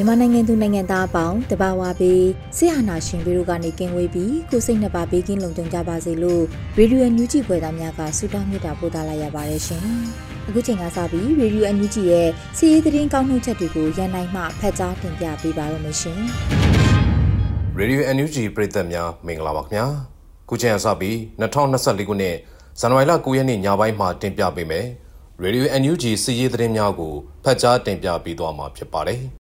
မြန်မာနိုင်ငံသူနိုင်ငံသားအပေါင်းတဘာဝပေးဆရာနာရှင်ပြီးတို့ကနေကင်းဝေးပြီးကိုစိတ်နှစ်ပါးဘေးကင်းလုံခြုံကြပါစေလို့ရေဒီယိုအန်ယူဂျီဖွယ်သားများကဆုတောင်းမေတ္တာပို့သလာရပါတယ်ရှင်။အခုချိန်ကစပြီးရေဒီယိုအန်ယူဂျီရဲ့စီးရီးသတင်းကောင်းမှုချက်တွေကိုရန်နိုင်မှဖတ်ကြားတင်ပြပေးပါရမရှင်။ရေဒီယိုအန်ယူဂျီပရိသတ်များမင်္ဂလာပါခင်ဗျာ။ခုချိန်ကစပြီး2024ခုနှစ်ဇန်နဝါရီလ9ရက်နေ့ညပိုင်းမှာတင်ပြပေးမယ်။ရေဒီယိုအန်ယူဂျီစီးရီးသတင်းများကိုဖတ်ကြားတင်ပြပေးသွားမှာဖြစ်ပါတယ်။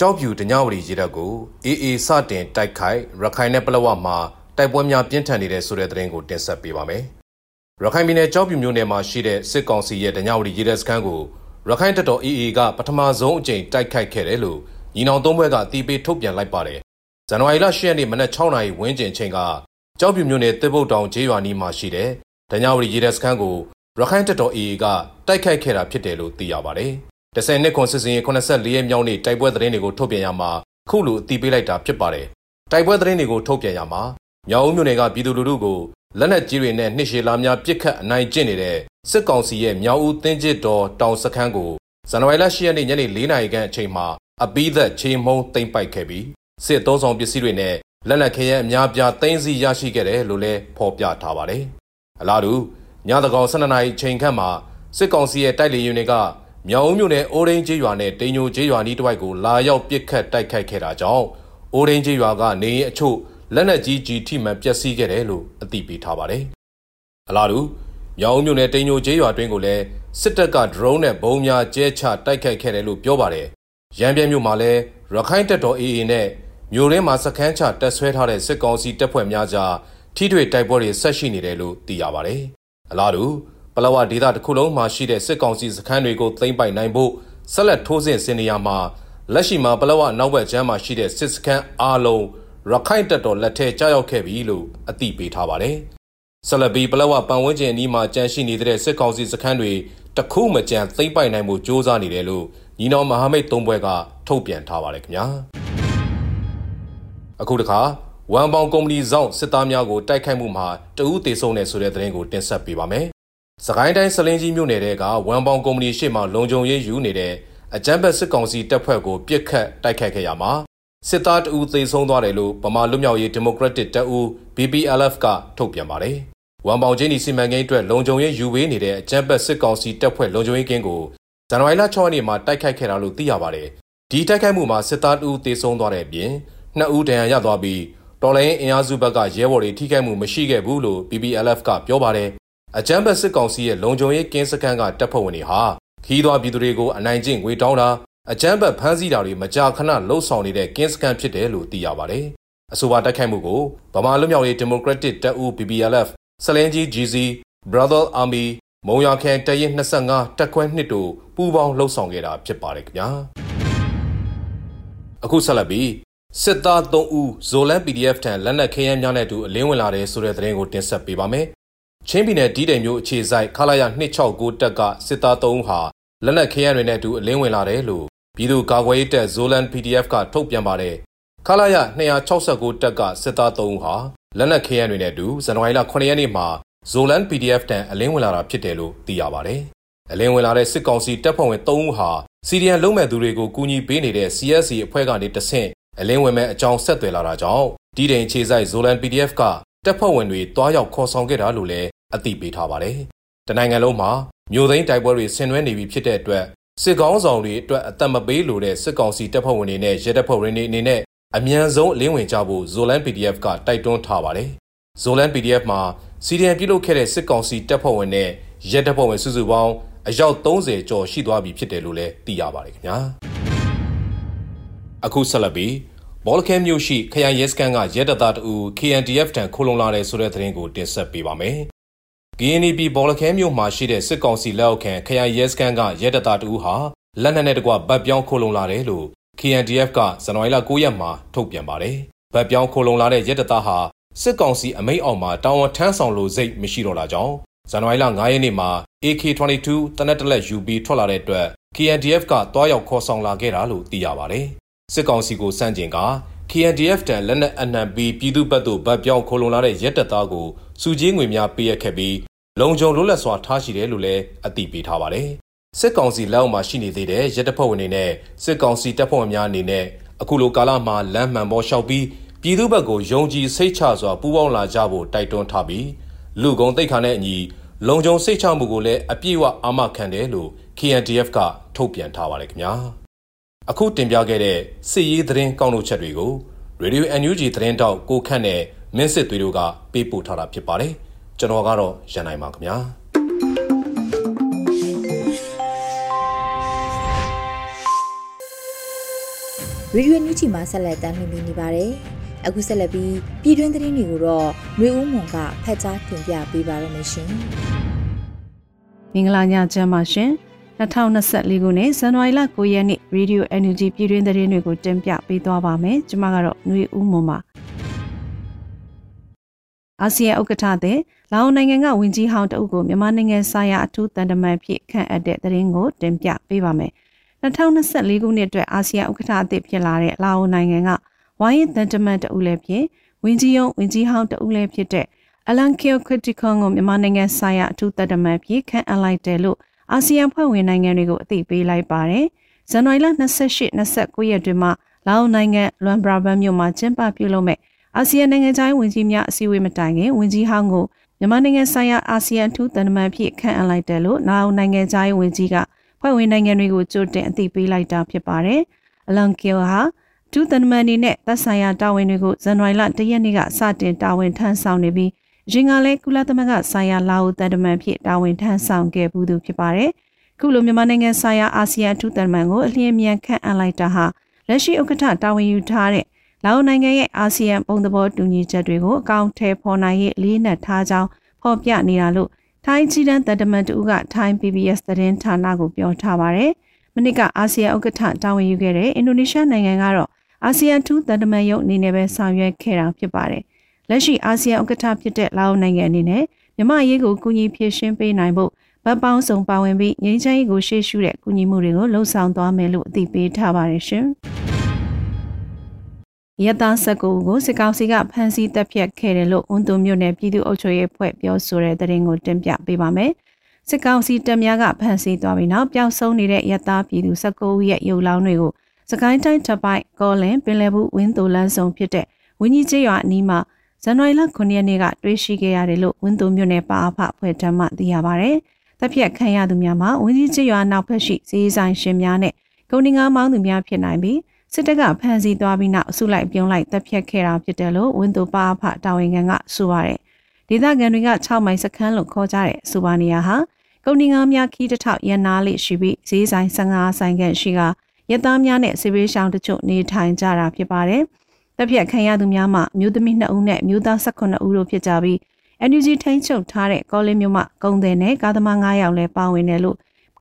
ကြောက်ဖြူတညဝရီရေတပ်ကိုအေးအေးစတင်တိုက်ခိုက်ရခိုင်နဲ့ပလောဝမှာတိုက်ပွဲများပြင်းထန်နေတဲ့ဆိုတဲ့သတင်းကိုတင်ဆက်ပေးပါမယ်။ရခိုင်ပြည်နယ်ကြောက်ဖြူမြို့နယ်မှာရှိတဲ့စစ်ကောင်စီရဲ့တညဝရီရေတပ်စခန်းကိုရခိုင်တပ်တော်အေးအေးကပထမဆုံးအကြိမ်တိုက်ခိုက်ခဲ့တယ်လို့ညီနောင်သုံးဘွဲကအတီးပေးထုတ်ပြန်လိုက်ပါတယ်။ဇန်နဝါရီလ10ရက်နေ့မနက်6နာရီဝန်းကျင်ချိန်ကကြောက်ဖြူမြို့နယ်တစ်ပုတ်တောင်ကျေးရွာနီးမှာရှိတဲ့တညဝရီရေတပ်စခန်းကိုရခိုင်တပ်တော်အေးအေးကတိုက်ခိုက်ခဲ့တာဖြစ်တယ်လို့သိရပါတယ်။ 10နှစ်ခွန်စစ်စင်84ရက်မြောက်နေ့တိုက်ပွဲသတင်းတွေကိုထုတ်ပြန်ရမှာခုလိုအတည်ပြုလိုက်တာဖြစ်ပါတယ်။တိုက်ပွဲသတင်းတွေကိုထုတ်ပြန်ရမှာမြောက်ဦးမြို့နယ်ကပြည်သူလူထုကိုလက်နက်ကြီးတွေနဲ့နှိရှေလာများပစ်ခတ်အနိုင်ကျင့်နေတဲ့စစ်ကောင်စီရဲ့မြောက်ဦးသင်းကျစ်တော်တောင်စခန်းကိုဇန်နဝါရီလ10ရက်နေ့ညနေ4နာရီခန့်အချိန်မှာအပိသက်ချေမှုန်းသိမ်းပိုက်ခဲ့ပြီးစစ်သုံးဆောင်ပစ္စည်းတွေနဲ့လက်နက်ခဲယမ်းအများပြားသိမ်းဆည်းရရှိခဲ့တယ်လို့လည်းဖော်ပြထားပါတယ်။အလားတူညသကောင်12နာရီချိန်ခန့်မှာစစ်ကောင်စီရဲ့တိုက်လေယာဉ်တွေက မြောင်ဦးမြို့နယ်အိုးရင်းကျေးရွာနဲ့တိန်ညိုကျေးရွာနီးတစ်ဝိုက်ကိုလာရောက်ပစ်ခတ်တိုက်ခိုက်ခဲ့တာကြောင့်အိုးရင်းကျေးရွာကနေအချို့လက်နက်ကြီးကြီးထိမှန်ပျက်စီးခဲ့တယ်လို့အသိပေးထားပါတယ်။အလားတူမြောင်ဦးမြို့နယ်တိန်ညိုကျေးရွာတွင်ကိုလည်းစစ်တပ်က drone နဲ့ဘုံများကျဲချတိုက်ခိုက်ခဲ့တယ်လို့ပြောပါတယ်။ရန်ပြဲမြို့မှာလည်းရခိုင်တပ်တော် AA နဲ့မြို့ရင်းမှာစခန်းချတပ်ဆွဲထားတဲ့စစ်ကောင်စီတပ်ဖွဲ့များကြားထိတွေ့တိုက်ပွဲတွေဆက်ရှိနေတယ်လို့သိရပါတယ်။အလားတူ ပလောဝဒေသတစ်ခုလုံးမှာရှိတဲ့စစ်ကောင်စီစခန်းတွေကိုသိမ်းပိုက်နိုင်ဖို့ဆက်လက်ထိုးစစ်ဆင်နေရမှာလက်ရှိမှာပလောဝနောက်ဘက်ကျမ်းမှာရှိတဲ့စစ်စခန်းအားလုံးရခိုင်တပ်တော်လက်ထဲကြားရောက်ခဲ့ပြီလို့အသိပေးထားပါတယ်။ဆက်လက်ပြီးပလောဝပတ်ဝန်းကျင်အနီးမှာကြန့်ရှိနေတဲ့စစ်ကောင်စီစခန်းတွေတခုမကြံသိမ်းပိုက်နိုင်မှုစ조사နေတယ်လို့ညီနောင်မဟာမိတ်သုံးဘွဲကထုတ်ပြန်ထားပါတယ်ခင်ဗျာ။အခုတခါဝမ်ပေါင်ကုမ္ပဏီဆောင်စစ်သားများကိုတိုက်ခိုက်မှုမှာတဦးသေဆုံးတဲ့ဆိုတဲ့သတင်းကိုတင်ဆက်ပေးပါမယ် စကိုင်းတိုင်းစလင်းကြီးမြို့နယ်ကဝမ်ပေါင်ကုမ္ပဏီရှေ့မှလုံခြုံရေးယူနေတဲ့အကြမ်းဖက်စစ်ကောင်စီတပ်ဖွဲ့ကိုပြစ်ခတ်တိုက်ခတ်ခဲ့ရမှာစစ်သားတဦးသေဆုံးသွားတယ်လို့ဗမာလွတ်မြောက်ရေးဒီမိုကရက်တစ်တပ်ဦး BPLF ကထုတ်ပြန်ပါတယ်။ဝမ်ပေါင်ချင်းဒီစီမံကိန်းအတွက်လုံခြုံရေးယူပေးနေတဲ့အကြမ်းဖက်စစ်ကောင်စီတပ်ဖွဲ့လုံခြုံရေးကင်းကိုဇန်နဝါရီလ6ရက်နေ့မှာတိုက်ခိုက်ခဲ့တာလို့သိရပါတယ်။ဒီတိုက်ခိုက်မှုမှာစစ်သားတဦးသေဆုံးသွားတဲ့အပြင်နှစ်ဦးဒဏ်ရာရသွားပြီးတော်လိုင်းအင်အားစုဘက်ကရဲဘော်တွေထိခိုက်မှုမရှိခဲ့ဘူးလို့ BPLF ကပြောပါတယ် အကြမ်းဖက်စစ်ကောင်စီရဲ့လုံခြုံရေးကင်းစခန်းကတပ်ဖွဲ့ဝင်တွေဟာခီးသွွားပြည်သူတွေကိုအနိုင်ကျင့်ငွေတောင်းတာအကြမ်းဖက်ဖမ်းဆီးတာတွေမကြာခဏလှုပ်ဆောင်နေတဲ့ကင်းစခန်းဖြစ်တယ်လို့သိရပါတယ်။အဆိုပါတိုက်ခိုက်မှုကိုဗမာလွတ်မြောက်ရေးဒီမိုကရက်တစ်တပ်ဦး BBLF စလင်းကြီး GC Brother Army မုံရခန်တရင်25တက်ခွဲနှစ်တို့ပူးပေါင်းလှုပ်ဆောင်ခဲ့တာဖြစ်ပါတယ်ခင်ဗျာ။အခုဆက်လက်ပြီးစစ်သား3ဦးဇိုလန် PDF ထံလက်နက်ခဲယမ်းများနဲ့အတူအလင်းဝင်လာတဲ့ဆိုတဲ့သတင်းကိုတင်ဆက်ပေးပါမယ် ချင်းပြည်နယ်ဒီတိုင်မျိုးအခြေဆိုင်ခလာရ269တပ်ကစစ်သား3ဦးဟာလက်နက်ခဲယမ်းတွေနဲ့အတူအလင်းဝင်လာတယ်လို့ပြည်သူ့ကာကွယ်ရေးတပ် Zolan PDF ကထုတ်ပြန်ပါတယ်ခလာရ269တပ်ကစစ်သား3ဦးဟာလက်နက်ခဲယမ်းတွေနဲ့အတူဇန်နဝါရီလ9ရက်နေ့မှာ Zolan PDF တန်အလင်းဝင်လာတာဖြစ်တယ်လို့သိရပါတယ်အလင်းဝင်လာတဲ့စစ်ကောင်စီတပ်ဖွဲ့ဝင်3ဦးဟာစီရီယန်လုံးမဲ့သူတွေကိုကူညီပေးနေတဲ့ CSC အဖွဲ့ကနေတဆင့်အလင်းဝင်မဲ့အကြောင်းဆက်သွယ်လာတာကြောင့်ဒီတိုင်ခြေဆိုင် Zolan PDF ကတပ်ဖွဲ့ဝင်တွေတွားရောက်ခေါ်ဆောင်ခဲ့တာလို့လည်း အသိပေးထားပါတယ်။တနိုင်ငံလုံးမှာမြို့သိမ်းတိုက်ပွဲတွေဆင်နွှဲနေပြီဖြစ်တဲ့အတွက်စစ်ကောင်းဆောင်တွေအတွက်အသက်မပေးလိုတဲ့စစ်ကောင်စီတပ်ဖွဲ့ဝင်တွေနဲ့ရဲတပ်ဖွဲ့ဝင်တွေအနေနဲ့အမြန်ဆုံးအလင်းဝင်ကြဖို့ Zolan PDF ကတိုက်တွန်းထားပါတယ်။ Zolan PDF မှာစီဒီအန်ပြုလုပ်ခဲ့တဲ့စစ်ကောင်စီတပ်ဖွဲ့ဝင်နဲ့ရဲတပ်ဖွဲ့ဝင်စုစုပေါင်းအယောက်30ကျော်ရှိသွားပြီဖြစ်တယ်လို့လည်းသိရပါတယ်ခင်ဗျာ။အခုဆက်လက်ပြီးဘောလခဲမြို့ရှိခရိုင်ရဲစခန်းကရဲတပ်သားတူ KNDF တန်ခိုလုံလာတဲ့ဆိုတဲ့သတင်းကိုတင်ဆက်ပေးပါမယ်။ KNP ဘောလခဲမြို့မှာရှိတဲ့စစ်ကောင်စီလက်အောက်ခံခရိုင်ရဲစခန်းကရဲတပ်သားတူဟာလက်နက်နဲ့တကွဗတ်ပြောင်းခိုလုံလာတယ်လို့ KNDF ကဇန်နဝါရီလ9ရက်မှာထုတ်ပြန်ပါတယ်။ဗတ်ပြောင်းခိုလုံလာတဲ့ရဲတပ်သားဟာစစ်ကောင်စီအမိန့်အောက်မှာတာဝန်ထမ်းဆောင်လို့စိတ်မရှိတော့တာကြောင့်ဇန်နဝါရီလ9ရက်နေ့မှာ AK22 တနက်တလက် UB ထွက်လာတဲ့အတွက် KNDF ကတွားရောက်ခေါ်ဆောင်လာခဲ့တာလို့သိရပါတယ်။စစ်ကောင်စီကိုစန့်ကျင်က KNDF တန်လက်နက်အနှံပြီးပြည်သူ့ဘက်သို့ဗတ်ပြောင်းခိုလုံလာတဲ့ရဲတပ်သားကိုစုကြီးငွေများပေးရခဲ့ပြီးလုံခြုံလွတ်လပ်စွာထားရှိတယ်လို့လည်းအသိပေးထားပါတယ်။စစ်ကောင်စီလက်အောက်မှာရှိနေသေးတဲ့ရဲတပ်ဖွဲ့ဝင်တွေနဲ့စစ်ကောင်စီတပ်ဖွဲ့ဝင်များအနေနဲ့အခုလိုကာလမှာလမ်းမှန်ပေါ်လျှောက်ပြီးပြည်သူ့ဘက်ကိုယုံကြည်စိတ်ချစွာပူးပေါင်းလာကြဖို့တိုက်တွန်းထားပြီးလူကုန်တိတ်ခါနဲ့အညီလုံခြုံစိတ်ချမှုကိုလည်းအပြည့်အဝအာမခံတယ်လို့ KNDF ကထုတ်ပြန်ထားပါတယ်ခင်ဗျာ အခုတင်ပြခဲ့တဲ့စစ်ရေးသတင်းကောက်နှုတ်ချက်တွေကို Radio NUG သတင်းတောက်ကိုခန့်နဲ့မင်းစစ်သွေးတို့ကပေးပို့ထားတာဖြစ်ပါတယ်ကျွန်တော်ကတော့ရန်နိုင်ပါခင်ဗျာရေဒီယိုညူချီမှာဆက်လက်တင်ပြနေပါတယ်။အခုဆက်လက်ပြီးပြည်တွင်းသတင်းတွေကိုတော့ຫນွေဦးမွန်ကဖတ်ကြားတင်ပြပေးပါရမရှင်။မင်္ဂလာညချမ်းပါရှင်။ 2024ခုနှစ်ဇန်နဝါရီလ9ရက်နေ့ Radio NUG ပြည်တွင်းသတင်းတွေကိုတင်ပြပေးသွားပါမယ်။ကျွန်မကတော့ຫນွေဦးမွန်ပါ။အာဆီယံဥက္ကဋ္ဌတဲ့လာအိုနိုင်ငံကဝင်ကြီးဟောင်းတအုပ်ကိုမြန်မာနိုင်ငံဆိုင်ရာအထူးတန်တမန်ဖြစ်ခန့်အပ်တဲ့သတင်းကိုတင်ပြပေးပါမယ်။2024ခုနှစ်အတွက်အာဆီယံဥက္ကဋ္ဌအသစ်ဖြစ်လာတဲ့လာအိုနိုင်ငံကဝိုင်းရင်တန်တမန်တဦးလည်းဖြစ်ဝင်းကြီးယုံဝင်းကြီးဟောင်းတဦးလည်းဖြစ်တဲ့အလန်ကီယိုခရစ်တီကွန်ကိုမြန်မာနိုင်ငံဆိုင်ရာအထူးတန်တမန်ဖြစ်ခန့်အပ်လိုက်တယ်လို့ အာဆီယံဖွဲ့ဝင်နိုင်ငံတွေကိုအသိပေးလိုက်ပါတယ်။ဇန်နဝါရီလ28 29ရက်တွင်မှလာအိုနိုင်ငံလွမ်ဘရာဘန်မြို့မှာကျင်းပပြုလုပ်မဲ့အာဆီယံနိုင်ငံခြားရေးဝန်ကြီးများအစည်းအဝေးမတိုင်ခင်ဝန်ကြီးဟောင်းကိုမြန်မာနိုင်ငံဆိုင်ရာအာဆီယံထူးတန်တမန်ဖြစ်ခန့်အပ်လိုက်တယ်လို့လာအိုနိုင်ငံခြားရေးဝန်ကြီးကဖွဲ့ဝင်နိုင်ငံတွေကိုကြိုတင်အသိပေးလိုက်တာဖြစ်ပါတယ်။အလန်ကီယိုဟာဒုသနမန်နေနဲ့သက်ဆိုင်ရာတာဝန်တွေကိုဇန်နဝါရီလ၁ရက်နေ့ကစတင်တာဝန်ထမ်းဆောင်နေပြီး ရင်ကလည်းကုလသမဂ္ဂဆိုင်ရာလာအိုတန်တမန်ဖြစ်တာဝန်ထမ်းဆောင်ခဲ့ဘူးသူဖြစ်ပါတယ်။ခုလိုမြန်မာနိုင်ငံဆိုင်ရာအာဆီယံအထူးတန်တမန်ကိုအလျင်မြန်ခန့်အပ်လိုက်တာဟာလက်ရှိဥက္ကဋ္ဌတာဝန်ယူထားတဲ့လာအိုနိုင်ငံရဲ့အာဆီယံပုံသဘောတူညီချက်တွေကိုအကောင့်ထဲပေါ်နိုင်ရေးလေးနက်ထားကြောင်းဖော်ပြနေတာလို့ထိုင်းကြီးတန်းတန်တမန်တူကထိုင်း PBS သတင်းဌာနကိုပြောထားပါတယ်။မနစ်ကအာဆီယံဥက္ကဋ္ဌတာဝန်ယူခဲ့တဲ့အင်ဒိုနီးရှားနိုင်ငံကတော့အာဆီယံထူးတန်တမန်ရုံအနေနဲ့ပဲဆောင်ရွက်ခဲ့တာဖြစ်ပါတယ်။ လက်ရှိအာဆီယံဥက္ကဋ္ဌဖြစ်တဲ့လာအိုနိုင်ငံအနေနဲ့မြမရေးကိုကူညီဖြည့်ရှင်းပေးနိုင်ဖို့ဗတ်ပေါင်းစုံပါဝင်ပြီးငြိမ်းချမ်းရေးကိုရှေ့ရှုတဲ့ကူညီမှုတွေကိုလှုံ့ဆော်သွားမယ်လို့အသိပေးထားပါတယ်ရှင်။ရတဆက်ကိုကိုစစ်ကောင်စီကဖမ်းဆီးတပ်ဖြတ်ခဲ့တယ်လို့ဝန်သူမြို့နယ်ပြည်သူ့အုပ်ချုပ်ရေးဖွဲ့ပြောဆိုတဲ့သတင်းကိုတင်ပြပေးပါမယ်။စစ်ကောင်စီတပ်များကဖမ်းဆီးသွားပြီးနောက်ပျောက်ဆုံးနေတဲ့ရတပြည်သူ19ဦးရဲ့ရုပ်လောင်းတွေကိုစကိုင်းတိုင်းထပ်ပိုက်ကောလင်ပင်လယ်ဘူးဝင်းသူလန်းဆောင်ဖြစ်တဲ့ဝင်းကြီးကျေးရွာအနီးမှာ ဇန်နဝါရီလ9ရက်နေ့ကတွေ့ရှိခဲ့ရတယ်လို့ဝင်းသူမြို့နယ်ပါအဖဖွဲ့ထမ်းမှသိရပါဗျ။တပ်ဖြတ်ခံရသူများမှာဝင်းကြီးကျေးရွာနောက်ဖက်ရှိဈေးဆိုင်ရှင်များနဲ့ကုန်တင်ကားမောင်းသူများဖြစ်နိုင်ပြီးစစ်တပ်ကဖမ်းဆီးသွားပြီးနောက်အစုလိုက်ပြုံးလိုက်တပ်ဖြတ်ခဲ့တာဖြစ်တယ်လို့ဝန်သူပါအဖတာဝန်ခံကဆိုပါတယ်။ဒေသခံတွေက6မိုင်စခန်းလို့ခေါ်ကြတဲ့စူပါနီယာဟာကုန်တင်ကားများခီးတစ်ထောက်ရန်နာလေးရှိပြီးဈေးဆိုင်15ဆိုင်ခန့်ရှိကရသားများနဲ့စေဘေးရှောင်းတချို့နေထိုင်ကြတာဖြစ်ပါတယ်။ တပ်ဖြတ်ခံရသူများမှာမျိုးသမီး2ဦးနဲ့မျိုးသား18ဦးတို့ဖြစ်ကြပြီး NUG ထိန်းချုပ်ထားတဲ့ကောလင်းမြို့မှာကုန်တယ်နဲ့ကားသမား9ယောက်လည်းပါဝင်တယ်လို့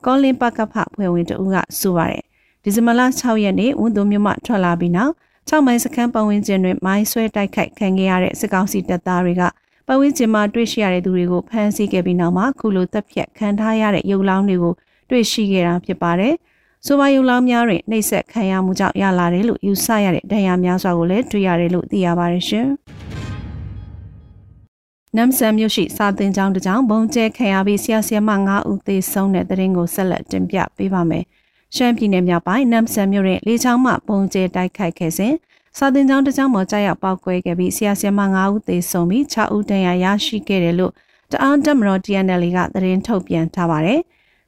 ကောလင်းပကဖဖွဲ့ဝင်တဦးကဆိုပါတယ်ဒီဇင်ဘာလ6ရက်နေ့ဝန်သူမြို့မှထွက်လာပြီးနောက်6မိုင်စခန်းပတ်ဝန်းကျင်တွင်မိုင်းဆွဲတိုက်ခိုက်ခံခဲ့ရတဲ့စစ်ကောင်စီတပ်သားတွေကပတ်ဝန်းကျင်မှာတွေ့ရှိရတဲ့သူတွေကိုဖမ်းဆီးခဲ့ပြီးနောက်မှာခုလိုတပ်ဖြတ်ခံထားရတဲ့ရုပ်လောင်းတွေကိုတွေ့ရှိခဲ့တာဖြစ်ပါတယ်။ ဆိုပါရုပ်လောင်းများတွင်နှိပ်စက်ခံရမှုကြောင့်ရလာတယ်လို့ယူဆရတဲ့ဒဏ်ရာများစွာကိုလည်းတွေ့ရတယ်လို့သိရပါတယ်ရှင်။နမ်ဆန်မြို့ရှိစာသင်ကျောင်းတစ်ကျောင်းဘုံကျဲခံရပြီးဆရာဆရာမ9ဦးသေဆုံးတဲ့တဲ့ရင်ကိုဆက်လက်တင်ပြပေးပါမယ်။ရှမ်းပြည်နယ်မြောက်ပိုင်းနမ်ဆန်မြို့တွင်လေချောင်းမှပုံကျဲတိုက်ခိုက်ခဲ့စဉ်စာတင်ကျောင်းတစ်ကျောင်းမှာကြာရောက်ပောက်ကွဲခဲ့ပြီးဆရာဆရာမ9ဦးသေဆုံးပြီး6ဦးဒဏ်ရာရရှိခဲ့တယ်လို့တအောင်းတက်မတော် TNL ကသတင်းထုတ်ပြန်ထားပါတယ်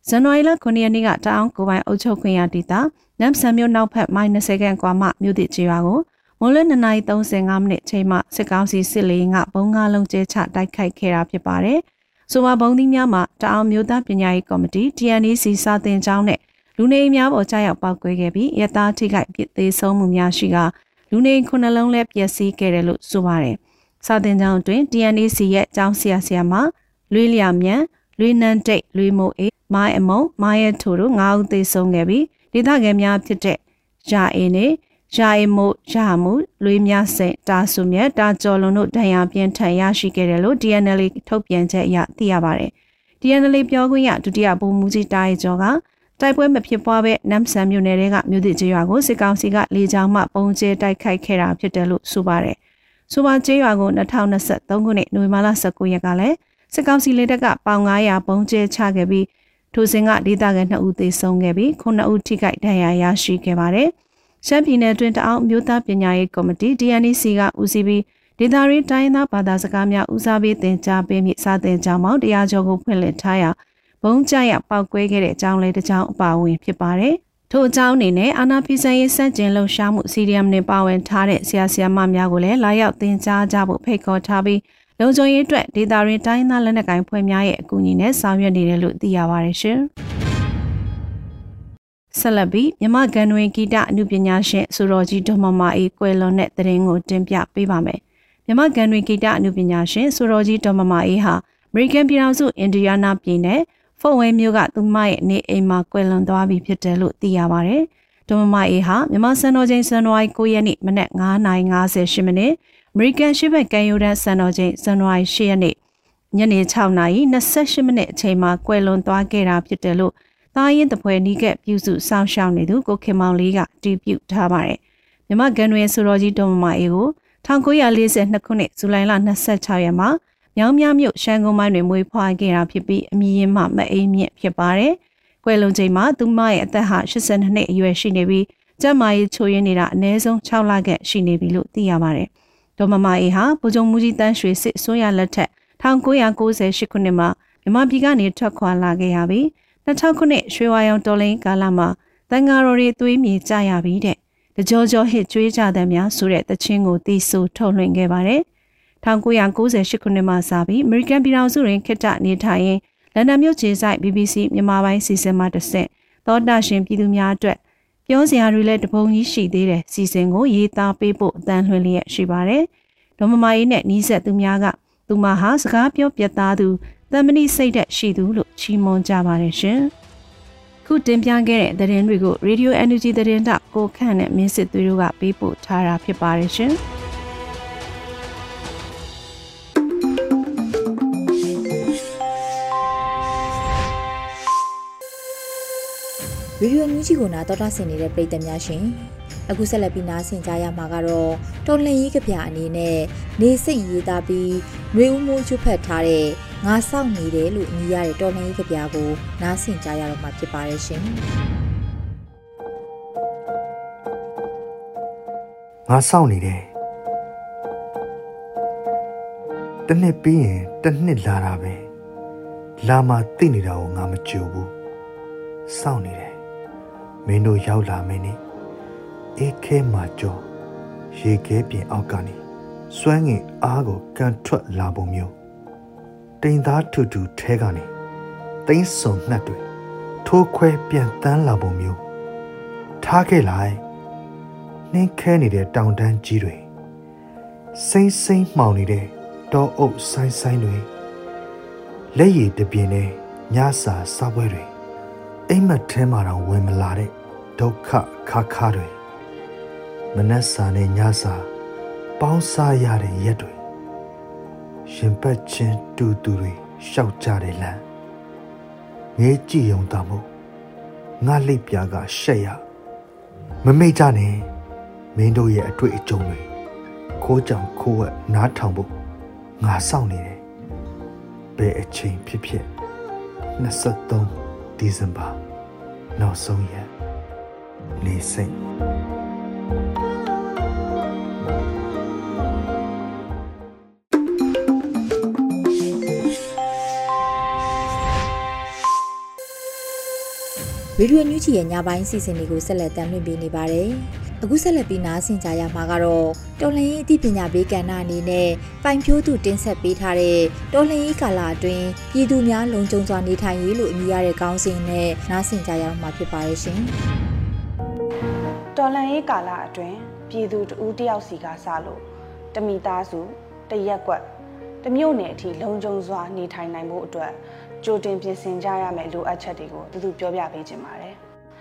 ဇန်နဝါရီလ9ရက်နေ့ကတအောင်ကိုပိုင်အုပ်ချုပ်ခွင့်ရဒေသနမ်ဆန်မြို့နောက်ဖက်မိုင်20ခန့်ကွာမှမြို့တည်ကျေးရွာကိုမွန်လွဲ2:35မိနစ်ချိန်မှစစ်ကောင်းစီစစ်လေးကဘုံငါးလုံးကျဲချတိုက်ခိုက်ခဲ့တာဖြစ်ပါတယ်။ဆိုပါဘုံသီးများမှာတအောင်မြို့သားပညာရေးကော်မတီ TNC စာတင်ကျောင်းနဲ့လူနေအိမ်များပေါ်ကြားရောက်ပောက်ကွဲခဲ့ပြီးရသားထိခိုက်ပြစ်သေးဆုံးမှုများရှိကလူနေအိမ်ခုနှလုံးလည်းပျက်စီးခဲ့တယ်လို့ဆိုပါတယ်။စာတင်ကျောင်းအတွင်း TNC ရဲ့ကျောင်းဆရာဆရာမလွေးလျာမြန် လွေးနန်းတိတ်လွေးမိုးအေးမိုင်းအမုံမိုင်းရထိုတို့၅ဦးသေဆုံးခဲ့ပြီးဒေသခံများဖြစ်တဲ့ရာအင်းနေရာအမို့ရာမှုလွေးမြစိန်တာဆုမြတ်တာကျော်လွန်တို့ဒဏ်ရာပြင်းထန်ရရှိခဲ့တယ်လို့ DNL ထုတ်ပြန်ချက်အရသိရပါတယ်။ DNL ပြောခွင့်ရဒုတိယဗိုလ်မှူးကြီးတာရီကျော်ကတိုက်ပွဲမဖြစ်ပွားပဲနမ်ဆန်မြို့နယ်ကမြို့သစ်ကျေးရွာကိုစစ်ကောင်စီကလေကြောင်းမှပုံကျဲတိုက်ခိုက်ခဲ့တာဖြစ်တယ်လို့ဆိုပါတယ်။ဆိုပါကျေးရွာကို2023ခုနှစ်နိုဝင်ဘာလ19ရက်ကလည်း စစ်ကောင်စီလက်ထက်ကပေါင်900ပုံကျဲချခဲ့ပြီးထိုစဉ်ကဒေသခံ2ဦးသေဆုံးခဲ့ပြီး9ဦးထိခိုက်ဒဏ်ရာရရှိခဲ့ပါတယ်။ရှမ်းပြည်နယ်တွင်တအောင်မြို့သားပညာရေးကော်မတီ DNC ကဦးစီးပြီးဒေသရင်းတိုင်းသားဘာသာစကားများဦးစားပေးသင်ကြားပေးမိစာသင်ကြားမောင်းတရားကျော်ကိုဖွင့်လှစ်ထားရာဘုံကြရပောက်ကွဲခဲ့တဲ့အကြောင်းလေးတစ်ကြောင်းအပါအဝင်ဖြစ်ပါတယ်။ထို့အကြောင်းအနေနဲ့အာနာဖီဆန်ရေးစန့်ကျင်လှုပ်ရှားမှုစီရီယမ်နဲ့ပါဝင်ထားတဲ့ဆရာဆရာမများကိုလည်းလာရောက်သင်ကြားကြဖို့ဖိတ်ခေါ်ထားပြီး လုံခြုံရေးအတွက်ဒေတာရင်းတိုင်းသားလက်နက်ကိုင်ဖွဲ့များရဲ့အကူအညီနဲ့ဆောင်ရွက်နေတယ်လို့သိရပါတယ်ရှင်။ဆက်လက်ပြီးမြမကန်တွင်ဂီတအမှုပညာရှင်ဆိုတော်ကြီးဒေါ်မမအေးကွယ်လွန်တဲ့တရင်ကိုတင်ပြပေးပါမယ်။မြမကန်တွင်ဂီတအမှုပညာရှင်ဆိုတော်ကြီးဒေါ်မမအေးဟာအမေရိကန်ပြည်ထောင်စုအင်ဒီယာနာပြည်နယ်ဖော့ဝဲမြို့ကသူမရဲ့နေအိမ်မှာကွယ်လွန်သွားပြီဖြစ်တယ်လို့သိရပါတယ်။ဒေါ်မမအေးဟာမြမစံတော်ချိန်ဇန်နဝါရီ9ရက်နေ့မနက်9:58မိနစ်အ မေရိကန်ရှိဘက်ကန်ယူဒန်စံတော်ချိန်ဇန်နဝါရီ10ရက်နေ့ညနေ6:28မိနစ်အချိန်မှာကွယ်လွန်သွားခဲ့တာဖြစ်တယ်လို့သားရင်တပွဲနီးကပ်ပြုစုစောင့်ရှောက်နေသူကိုခင်မောင်လေးကတီးပြုတ်ထားပါတယ်။မြမကန်တွင်ဆိုတော်ကြီးဒေါ်မမအေးကို1942ခုနှစ်ဇူလိုင်လ26ရက်မှာမြောင်းမြမြို့ရှမ်းကုန်းမိုင်းတွင်မွေးဖွားခဲ့တာဖြစ်ပြီးအမည်ရင်းမှမအိမ်မြင့်ဖြစ်ပါတယ်။ကွယ်လွန်ချိန်မှာသူမရဲ့အသက်ဟာ82နှစ်အရွယ်ရှိနေပြီးကျန်းမာရေးချိုးယွင်းနေတာအနည်းဆုံး6လခန့်ရှိနေပြီလို့သိရပါတယ်။ ဒေါ်မမအေးဟာဗိုလ်ချုပ်မူကြီးတန်းရွှေစစ်အစိုးရလက်ထက်1998ခုနှစ်မှာမြန်မာပြည်ကနေထွက်ခွာလာခဲ့ရပြီး2000ခုနှစ်ရွှေဝါရောင်တော်လိုင်းကာလမှာတန်ဃာတော်တွေသွေးမြေကြရပြီးတဲ့တကြောကြောဟစ်ကြွေးကြတဲ့များဆိုတဲ့တခြင်းကိုတီးဆိုထုတ်လွှင့်ခဲ့ပါတယ်။1998ခုနှစ်မှစပြီးအမေရိကန်ပြည်ထောင်စုတွင်ခေတ္တနေထိုင်ရင်းလန်ဒန်မြို့ခြေဆိုင် BBC မြန်မာပိုင်းစီစဉ်မှတစ်ဆင့်သောတာရှင်ပြည်သူများအတွက် ပြောစရာတွေလည်းတပုံကြီးရှိသေးတယ်စီစဉ်ကိုရေးသားပေးဖို့အတန်းလွှင့်လျက်ရှိပါတယ်။ဒေါ်မမအေးနဲ့နီးစပ်သူများကသူမဟာစကားပြောပြသားသူတမဏိစိတ်သက်ရှိသူလို့ချီးမွမ်းကြပါတယ်ရှင်။ခုတင်ပြခဲ့တဲ့သတင်းတွေကို Radio Energy သတင်းတောက်ကိုခန့်နဲ့မင်းစစ်သွေးတို့ကပေးပို့ထားတာဖြစ်ပါတယ်ရှင်။ ဗီဒီယိုမြူးကြီးကိုနာတော်တာဆင်နေတဲ့ပရိသတ်များရှင်အခုဆက်လက်ပြီးနားဆင်ကြရမှာကတော့တော်လှန်ရေးကဗျာအနေနဲ့နေစိတ်ရေးသားပြီးနှွေဦးမိုးချွတ်ဖက်ထားတဲ့ငါစောင့်နေတယ်လို့ညီရတဲ့တော်လှန်ရေးကဗျာကိုနားဆင်ကြရတော့မှာဖြစ်ပါရဲ့ရှင်ငါစောင့်နေတယ်တနှစ်ပြီးရင်တနှစ်လာတာပဲလာမှသိနေတာကိုငါမကြိုဘူးစောင့်နေတယ် မင်းတို့ရောက်လာမင်းနေအေးခဲမှာကြောရေခဲပြင်အောက်ကနေစွမ်းငင်အားကိုကန်ထွက်လာပုံမျိုးတိမ်သားထူထူထဲကနေသိန်းစုံနှက်တွေထိုးခွဲပြန်တန်းလာပုံမျိုးထားခဲ့လိုက်နှင်းခဲနေတဲ့တောင်တန်းကြီးတွေစိမ့်စိမ့်မှောင်နေတဲ့တောအုပ်ဆိုင်ဆိုင်တွေလက်ရည်တပြင်းနဲ့ညစာစားပွဲတွေအိမ်မက်ထဲမှာတော့ဝင်မလာတဲ့ ဒုက္ခခါခါတွေမနှက်စာနဲ့ညစာပေါင်းစားရတဲ့ရက်တွေရှင်ပတ်ချင်းတူတူတွေရှောက်ကြတယ်လမ်းငေးကြည့်ုံတမို့ငါလိပ်ပြားကရှက်ရမမိတ်ကြနဲ့မင်းတို့ရဲ့အတွေ့အကြုံတွေခိုးကြောင်ခိုးဝက်နားထောင်ဖို့ငါစောင့်နေတယ်ဘယ်အချိန်ဖြစ်ဖြစ်23ဒီဇင်ဘာနောက်ဆုံးရက် လေးစိတ်ရေဒီယိုညူချီရဲ့ညပိုင်းစီစဉ်တွေကိုဆက်လက်တင်ပြနေပါတယ်။အခုဆက်လက်ပြီးနားဆင်ကြရမှာကတော့တော်လှန်ရေးအသိပညာပေးကဏ္ဍအနေနဲ့ပိုင်ဖြိုးသူတင်ဆက်ပေးထားတဲ့တော်လှန်ရေးကာလအတွင်းပြည်သူများလုံခြုံစွာနေထိုင်ရေးလို့အမည်ရတဲ့ခေါင်းစဉ်နဲ့နားဆင်ကြရမှာဖြစ်ပါရဲ့ရှင်။ တော်လှန်ရေးကာလအတွင်းပြည်သူတဦးတယောက်စီကစလို့တမိသားစုတရက်ကွက်တမျိုးနယ်အထိလုံခြုံစွာနေထိုင်နိုင်ဖို့အတွက်ကြိုတင်ပြင်ဆင်ကြရမယ့်လိုအပ်ချက်တွေကိုသူသူပြောပြပေးခြင်းပါတယ်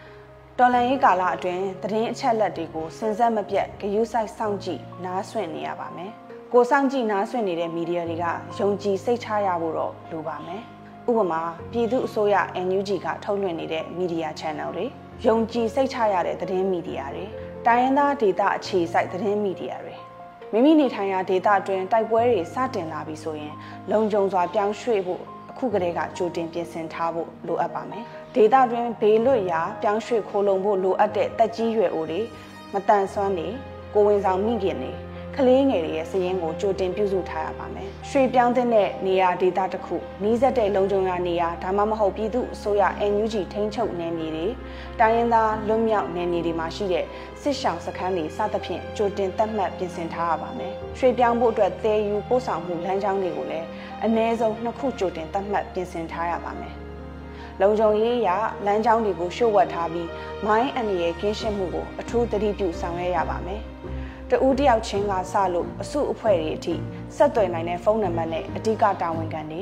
။တော်လန်ရေးကာလအတွင်းသတင်းအချက်အလက်တွေကိုစင်စက်မပြတ်ဂယုစိုက်စောင့်ကြည့်နားဆွင့်နေရပါမယ်။ကိုစောင့်ကြည့်နားဆွင့်နေတဲ့မီဒီယာတွေကယုံကြည်စိတ်ချရဖို့တော့လိုပါမယ်။ဥပမာပြည်သူအစိုးရ NUG ကထုတ်လွှင့်နေတဲ့မီဒီယာ channel တွေ ယုံကြည်စိတ်ချရတဲ့သတင်းမီဒီယာတွေတိုင်းရင်းသားဒေသအခြေစိုက်သတင်းမီဒီယာတွေမိမိနေထိုင်ရာဒေသအတွင်းတိုက်ပွဲတွေစတင်လာပြီဆိုရင် လုံခြုံစွာပြောင်းရွှေ့ဖို့အခုကတည်းကကြိုတင်ပြင်ဆင်ထားဖို့လိုအပ်ပါမယ်။ဒေတာတွင်ဘေးလွတ်ရာပြောင်းရွှေ့ခိုးလုံဖို့လိုအပ်တဲ့တက်ကြီးရွယ်အိုတွေမတန်ဆွမ်းနေကိုဝင်ဆောင်မိခင်တွေ ကလေးငယ်တွေရဲ့စည်ရင်းကိုကြိုတင်ပြုစုထားရပါမယ်။ရွှေပြောင်းတဲ့နေရာဒေတာတစ်ခုနီးစပ်တဲ့လုံခြုံရာနေရာဒါမှမဟုတ်ပြည်သူအစိုးရ NUG ထိန်းချုပ်နယ်မြေတွေတိုင်းရင်းသားလွတ်မြောက်နယ်မြေတွေမှာရှိတဲ့စစ်ရှောင်စခန်းတွေစသဖြင့်ကြိုတင်သတ်မှတ်ပြင်ဆင်ထားရပါမယ်။ရွှေပြောင်းဖို့အတွက်သယ်ယူပို့ဆောင်မှုလမ်းကြောင်းတွေကိုလည်းအနည်းဆုံးနှစ်ခုကြိုတင်သတ်မှတ်ပြင်ဆင်ထားရပါမယ်။လုံခြုံရေးအရလမ်းကြောင်းတွေကိုရှုပ်ဝက်ထားပြီးမိုင်းအန္တရာယ်ကင်းရှင်းမှုကိုအထူးသတိပြုဆောင်ရွက်ရပါမယ်။ တဦးတယောက်ချင်းကစလို့အစုအဖွဲ့တွေအထိဆက်သွယ်နိုင်တဲ့ဖုန်းနံပါတ်နဲ့အဓိကတာဝန်ခံတွေ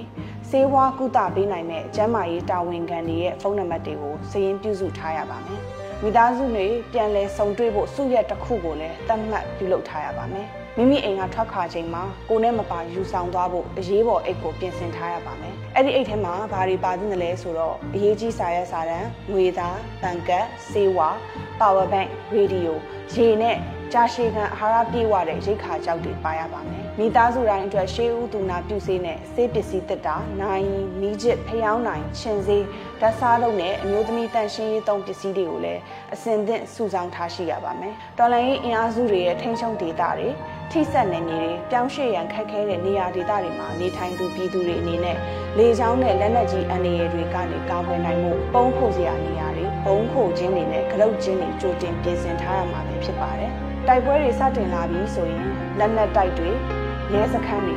စေဝါကုသပေးနိုင်တဲ့ကျန်းမာရေးတာဝန်ခံတွေရဲ့ဖုန်းနံပါတ်တွေကိုစည်ရင်းပြုစုထားရပါမယ်။မိသားစုတွေပြန်လည်ဆုံတွေ့ဖို့စုရက်တစ်ခုကိုလည်းသတ်မှတ်ပြုလုပ်ထားရပါမယ်။မိမိအိမ်ကထွက်ခွာချိန်မှာကိုနဲ့မပါယူဆောင်သွားဖို့အရေးပေါ်အိတ်ကိုပြင်ဆင်ထားရပါမယ်။အဲ့ဒီအိတ်ထဲမှာဘာတွေပါသင့်တယ်လဲဆိုတော့အရေးကြီးစာရွက်စာတမ်း၊ငွေသား၊ဘဏ်ကတ်၊စေဝါ၊ power bank ၊ရေဒီယို၊ရေနဲ့ ကြာရှည်ခံအာဟာရပြည့်ဝတဲ့ရိတ်ခါကြောက်တွေပါရပါမယ်။မိသားစုတိုင်းအတွက်ရှေးဦးသူနာပြုဆေးနဲ့ဆေးပစ္စည်းတက်တာ၊နိုင်မီးချစ်ဖျောင်းနိုင်ခြင်ဆေးဓာတ်စားလုံးနဲ့အမျိုးသမီးတန်ရှင်းရေးသုံးပစ္စည်းတွေကိုလည်းအစင်သင့်စုဆောင်းထားရှိရပါမယ်။တော်လိုင်းရေးအင်အားစုတွေရဲ့ထိန်းချုပ်ဒေတာတွေထိစက်နယ်မြေတွေပြောင်းရွှေ့ရန်ခက်ခဲတဲ့နေရာဒေသတွေမှာနေထိုင်သူပြည်သူတွေအနေနဲ့လေကြောင်းနဲ့လက်နက်ကြီးအန္တရာယ်တွေကနေကာကွယ်နိုင်မှုပုံခိုစရာနေရာတွေဘုံခိုခြင်းတွေနဲ့ကလုတ်ခြင်းတွေကြိုတင်ပြင်ဆင်ထားရမှာဖြစ်ပါတယ်။ တိုက်ပွဲတွေစတင်လာပြီဆိုရင်လက်နက်တိုက်တွေရဲစခန်းတွေ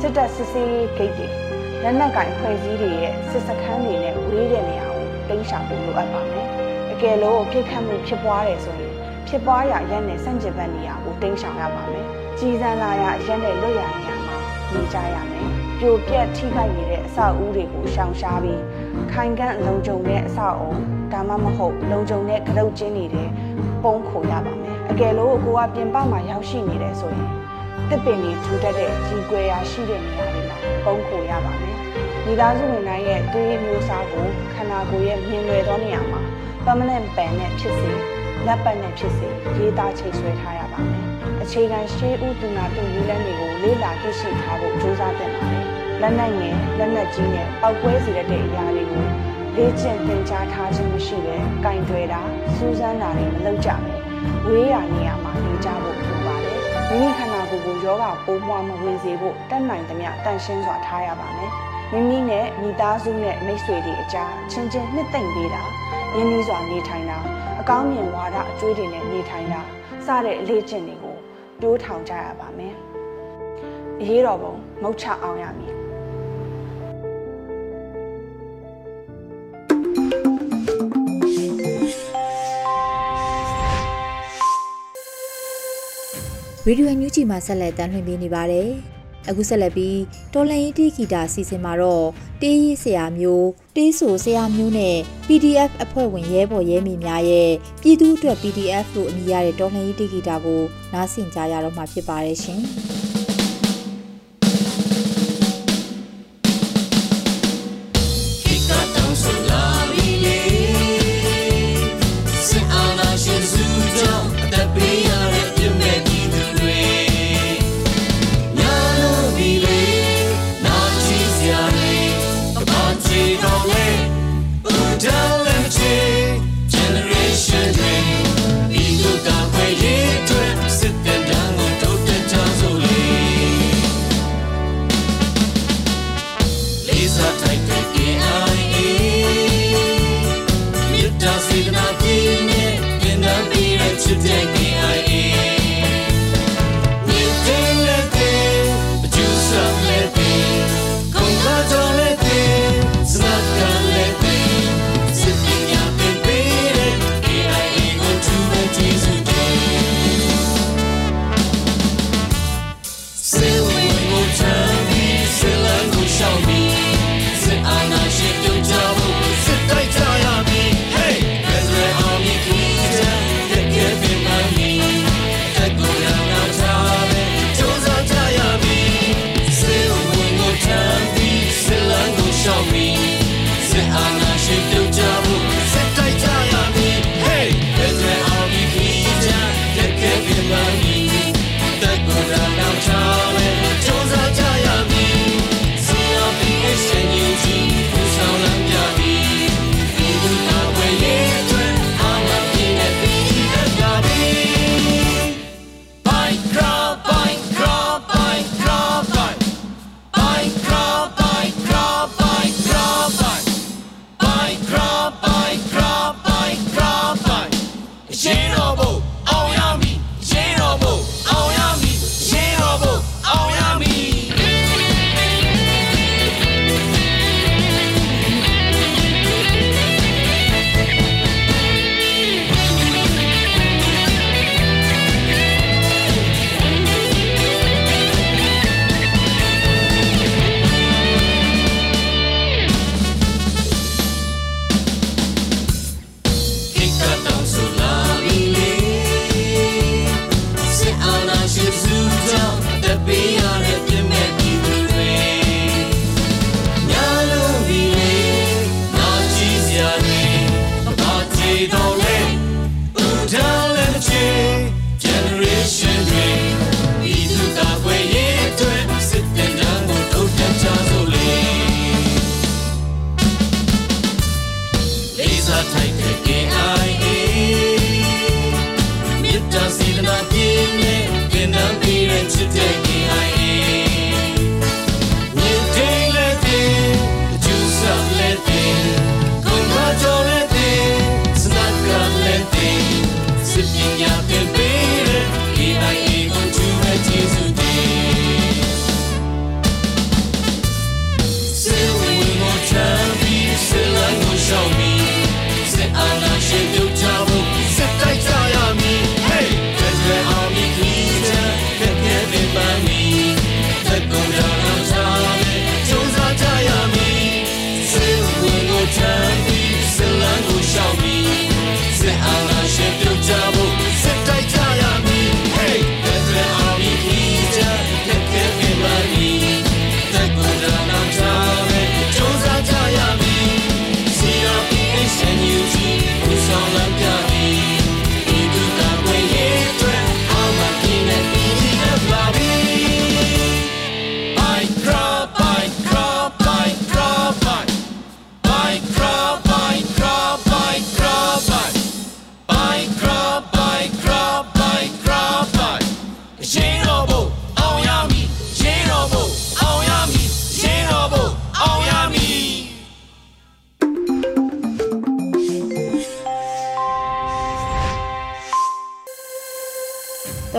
စစ်တပ်စစ်ဆေးရေးဂိတ်တွေလက်နက်ကင်ဖွဲ့စည်းတွေရဲ့စစ်စခန်းတွေနဲ့ဝေးတဲ့နေရာကိုတိမ်းရှောင်ဖို့လိုအပ်ပါမယ်။အကယ်လို့ပြစ်ခတ်မှုဖြစ်ပွားတယ်ဆိုရင်ဖြစ်ပွားရာရက်နဲ့စန့်ကျင်ဘက်နေရာကိုတိမ်းရှောင်ရပါမယ်။ကြီးစံလာရာရက်နဲ့လွတ်ရာနေရာမှာနေကြရမယ်။ပြိုပြက်ထိခိုက်နေတဲ့အဆောက်အဦတွေကိုရှောင်ရှားပြီးခိုင်ကန့်လုံခြုံတဲ့အဆောက်အုံဒါမှမဟုတ်လုံခြုံတဲ့ကရုတ်ကျင်းတွေပုံခိုရပါမယ်အ ကယ်လို့ကိုကပြင်ပမှာရောက်ရှိနေတယ်ဆိုရင်တစ်ပင်ကြီးထူတတ်တဲ့ကြီးကွယ်ရာရှိတဲ့နေရာတွေမှာပုံခိုရပါမယ်မိသားစုဝင်တိုင်းရဲ့သွေးမျိုးစားကိုခန္ဓာကိုယ်ရဲ့မြင်လွယ်သောနေရာမှာ permanent pen နဲ့ဖြစ်စေလက်ပတ်နဲ့ဖြစ်စေရေးသားချိတ်ဆွဲထားရပါမယ်အခြေခံရှေးဥတူနာပြုနည်းလမ်းတွေကိုလေ့လာသိရှိထားဖို့ကြိုးစားသင့်ပါတယ်လက်နက်ငယ်လက်နက်ကြီးနဲ့ပောက်ကွဲစေတဲ့အရာတွေကိုလေ့ကျင့်သင်ကြားထားခြင်းမရှိဘဲကင်တွယ်တာစူးစမ်းတာတွေမလုပ်ကြပဲ ဝေးရာနေရာမှာနေကြဖို့လိုပါတယ်။မိမိခန္ဓာကိုယ်ကိုယောဂပိုးမွှားမဝင်စေဖို့တတ်နိုင်သမျှတန်ရှင်းစွာထားရပါမယ်။မိမိနဲ့မိသားစုနဲ့မိတ်ဆွေတွေအကြားချင်းချင်းနှစ်သိမ့်ပေးတာရင်းနှီးစွာနေထိုင်တာအကောင်းမြင်ဝါဒအကျွေးတွေနဲ့နေထိုင်တာစတဲ့အလေးကျင့်တွေကိုတိုးထောင်ကြရပါမယ်။အရေးတော်ပုံမုတ်ချအောင်ရမည် ရေဒီယိုညူဂျီမှာဆက်လက်တမ်းလွှင့်ပေးနေပါတယ်။အခုဆက်လက်ပြီးတော်လန်ရေးတီဂီတာစီစဉ်မှာတော့တေးရေးဆရာမျိုးတေးဆိုဆရာမျိုးနဲ့ PDF အဖွဲ့ဝင်ရဲဘော်ရဲမိများရဲ့ပြည်သူ့အတွက် PDF လို့အမည်ရတဲ့တော်လန်ရေးတီဂီတာကိုနားဆင်ကြရတော့မှာဖြစ်ပါတယ်ရှင်။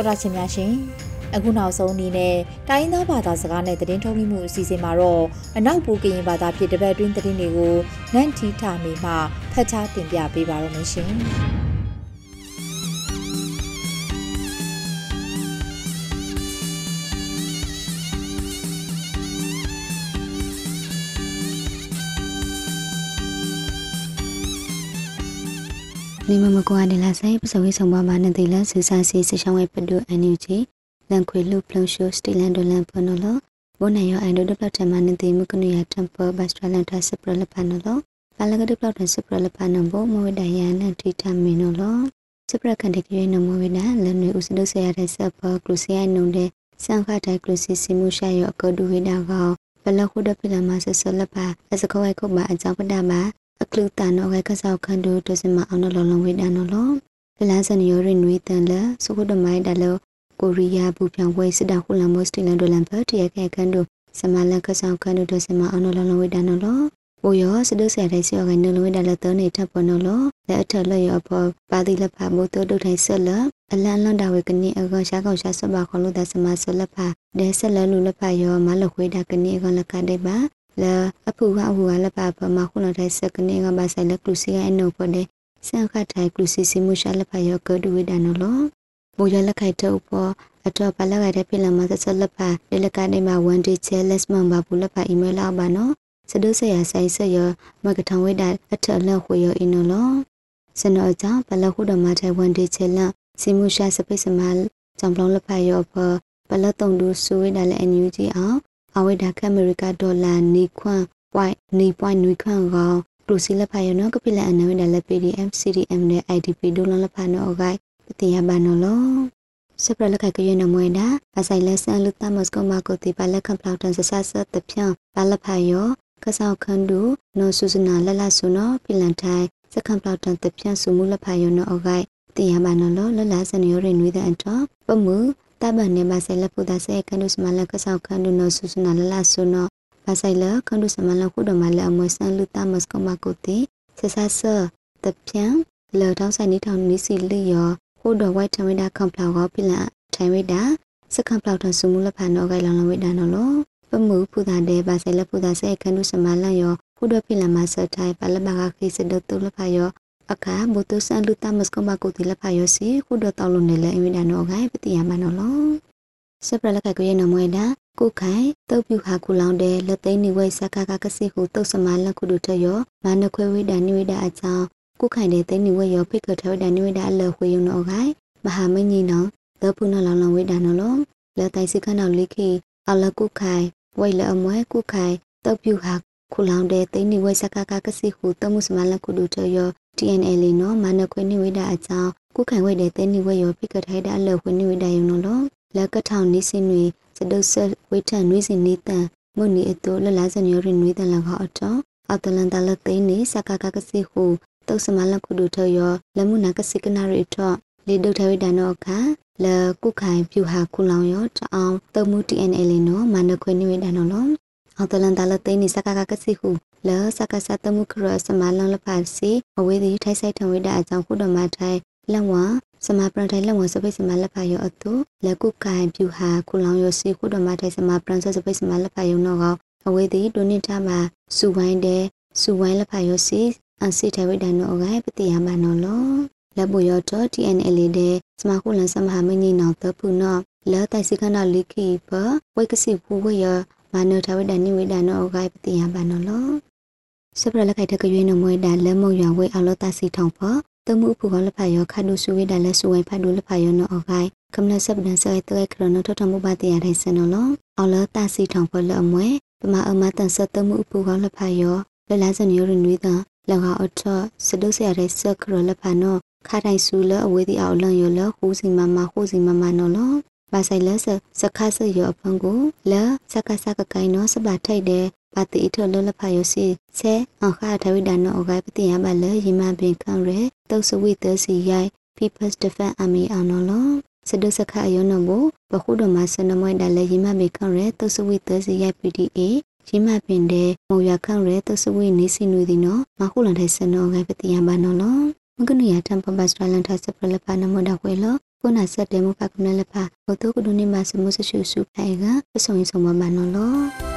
တော်တာရှင်များရှင်အခုနောက်ဆုံးအနေနဲ့တိုင်းရင်းသားဘာသာစကားနဲ့သတင်းထုတ်လွှင့်မှုအစီအစဉ်မှာတော့အနောက်ပူကရင်ဘာသာဖြစ်တပတ်တွင်းသတင်းတွေကိုနန့်ထီထာမေမှဖတ်ကြားတင်ပြပေးပါရမရှင်။။ နေမမကွာနေလာဆိုင်ပစဝေးဆောင်ပါမနဲ့တေလဆူဆာစီစချောင်းဝဲပဒုအန်ယူဂျီလန်ခွေလူပလုံရှိုစတီလန်ဒိုလန်ဖနိုလောဘုန်နယောအန်ဒိုဒပလတ်တမနဲ့တေမကနုယတမ်ပဘတ်စထလန်တာစပရလပနိုလောပါလကဒပလတ်စပရလပနဘမဝဒယန်နဲ့တီတမီနိုလောစပရကန်တကရနမဝဒလန်နွေဥစဒုဆရာတဲ့စပကလုစီယနုံတဲ့စံခတိုက်ကလုစီစီမှုရှာယောအကဒူဝိဒါကောဘလခုဒပိလမဆဆလပါအစကဝဲခုမအကြောင်းပဒမှာ အခလူတန်တော့ဝဲကဆောက်ခန်တို့ဒစမအောင်လောလုံးဝိဒါနော်လောလလန်းစနယောရနွေတန်လစုခုဒမိုင်းတလောကိုရီးယားဘူပြောင်ဝဲစစ်တာခုလမောစတီလန်ဒိုလန်ဘတ်တရကဲကန်တို့စမလန်ကဆောက်ခန်တို့ဒစမအောင်လောလုံးဝိဒါနော်လောဘိုယောစဒုဆရာတိုင်းစီယောကနလုံးဝဲဒါလတော်နေထပ်ပေါ်နော်လောလက်အထလျောပေါ်ပါတိလဖမိုးတို့ဒုထိုင်ဆက်လအလန်လွန်တာဝေကနိအကောင်ရှာကောင်ရှာစပါခေါလို့ဒါစမဆလဖဒဲဆက်လလူလဖယောမလခွေးတာကနိအကောင်လကတဲ့ပါ လာအဖူကအဖူကလပပမခုနထိုင်စကနေကဘာဆိုင်လကလူစီကအနုပတဲ့စံခတ်ထိုင်ကလူစီစီမှုရှာလဖယောကဒူဝိဒနော်လောဘိုရလက်ခိုက်တော့ပေါ်အတော့ပလက်ရတဲ့ပြည်လမဆက်ဆက်လက်ဖလေလကနေမှာ1 day challenge မှာဘာဘူးလက်ဖ email လောက်ပါနော်စဒုဆရာဆိုင်ဆရမကထောင်ဝိဒအထက်လက်ခွေရအင်းနော်စနောကြောင့်ပလက်ခုတော်မှာတဲ့1 day challenge စီမှုရှာစပိစမကြောင့်လောလက်ဖရောဖပလက်တုံတူဆူဝိဒလည်းအန်ယူဂျီအောင် အဝိဒါကအမေရိကဒေါ်လာနီခွန်ပွိုင်နီပွိုင်နွေခွန်ကောင်ကလူစီလက်ဖရနော်ကပိလအနဝိဒါလည်း PDF CDM နဲ့ IDP ဒိုလလက်ဖနော်ဂိုင်ပတိယဘာနော်လောစပရလက်ကကရနမွေနာအဆိုင်လက်ဆန်လူတမစကမကိုတိပါလက်ခံပလောက်တန်ဆဆဆတပြန့်ပါလက်ဖယောကဆောက်ခန်းတူနော်ဆုစနာလလဆုနော်ဖိလန်ထိုင်စကံပလောက်တန်တပြန့်ဆုမှုလက်ဖယောနော်အဂိုင်တိယဘာနော်လောလလစနယောရနွေတဲ့အတော့ပမှုတဘန်နေပါဆဲလပုဒဆေကန်ဒုစမလကဆောက်ခန်းဒုနောဆုစနာလလဆုနောပါဆိုင်လကန်ဒုစမလခုဒမ လအမွေဆန်လူတမစကမကုတိဆဆဆတပြန့်လောတောင်းဆိုင်နေထောင်နီစီလီယောခုဒဝိုက်ထမဒါကံပလောက်ကောပြလထိုင်ဝိတာစကံပလောက်တဆုမူလဖန်တော့ဂိုင်လောင်လဝိတာနော်လောပမှုဖူတာတဲ့ပါဆိုင်လဖူတာဆေကန်ဒုစမလယောခုဒပြလမဆထိုင်ပါလဘကခိစဒတုလဖယော အခါဘုတုဆန်လူတမစကမကုတိလဖယောစီခုဒတောက်လုံးနဲ့လဲအမိဒါနောဂိုင်ပတိယမနောလောစပရလကကိုရနမွေတာကိုခိုင်တုတ်ပြူဟာကူလောင်တဲ့လက်သိန်းနေဝဲစကားကကစီဟုတုတ်စမလခုဒုထယောမာနခွဲဝိဒါနိဝိဒါအကြောင်းကိုခိုင်တဲ့သိန်းနေဝဲယောဖိကထဝိဒါနိဝိဒါအလခွေယုံနောဂိုင်မဟာမင်းကြီးနောသဖုနလောင်လောင်ဝိဒါနောလောလက်တိုင်စကနောလိခိအလကုခိုင်ဝိလအမွဲကုခိုင်တုတ်ပြူဟာခုလောင်တဲ့သိန်းနေဝဲစကားကကစီဟုတမှုစမလခုဒုထယော TNL နော်မနခွေနိဝိဒါအကြောင်းကုခိုင်ဝိတဲ့တင်းနိဝေယောဖိကထိုက်တာအလခွေနိဝိဒါယုံနော်လက်ကထောင်နိစင်တွေစဒုဆဝိထန်နွေးစင်နေတန်မုန်နီအတူလလားစညောရင်နွေးတန်လကအတော်အတလန်တလသိန်းနေစကကကစီဟုတုတ်စမလကုဒုထယောလမှုနာကစိကနာရီထောလေဒုထဝိဒါနောခလကုခိုင်ပြူဟာခုလောင်ယောတအောင်တုံမှု TNL နော်မနခွေနိဝိဒါနော်လောအတလန်တလသိန်းနေစကကကစီဟု လစကစတမှုခရစမလန်လပါစီအဝေးသည်ထိုက်ဆိုင်ထဝိဒအကြောင်းခုတော်မှာထိုင်လက်ဝစမပရထိုင်လက်ဝစပိစမလက်ပါယောအတုလက်ကုကိုင်ပြူဟာခုလောင်ယောစီခုတော်မှာထိုင်စမပရန်ဆစပိစမလက်ပါယောနောကအဝေးသည်ဒုနိထမှာစူဝိုင်းတဲ့စူဝိုင်းလက်ပါယောစီအန်စီထဝိဒနောကပတိယမနောလောလက်ဘူယောတော့ TNL တဲ့စမခုလန်စမဟာမင်းကြီးနောတပူနောလဲတိုင်စကနာလိခိပဝိကစီဖူဝေယမနောထဝိဒနိဝိဒနောကပတိယမနောလော စပရလက်ခိုက်တကရွေးနမွေဒါလက်မုံရွာဝေအလောတစီထောင်ဖတမှုဖူကောလက်ဖာယောခါဒုစုဝေဒါလက်စုဝိုင်ဖတ်ဒုလက်ဖာယောနောအခိုင်ကမ္လစပဒန်ဆွဲတဲခရနောထထမှုပါတရားထိုင်စနောလောအလောတစီထောင်ဖလအမွဲပမအမတန်ဆတမှုဖူကောလက်ဖာယောလလစနယောရနွေးတာလောကအထစဒုဆရာတဲ့ဆခရလက်ဖာနောခါတိုင်ဆူလအဝေးတီအောင်လန်ယောလဟူစီမမဟူစီမမနောလောဘာဆိုင်လဲစခါဆယောအဖန်ကိုလစကစကကိုင်နောစပါထိုက်တဲ့ ပါတိထလလဖာယစီဆဲအခါထဝိဒနောအဂိုင်ပတိယမလယမပင်ခံရဲတုတ်စဝိသစီရိုင် People's Defense Army အောင်နော်လောစဒုစခအယောနဘဘခုဒမဆနမွဲဒါလေယမပင်ခံရဲတုတ်စဝိသစီရိုင် PDA ရှိမပင်တဲ့မောရခံရဲတုတ်စဝိနေစီနွေဒီနော်မခုလန်တဲ့စနောအဂိုင်ပတိယမနော်လောမကနုရတမ်ပပစထလန်ထဆပလပနမဒခွေလောခုနဆက်တယ်မဖကမလဖဘုတုကဒုနိမဆမှုဆရှုစုဖိုင်ကပဆုံရင်ဆုံးမမနော်လော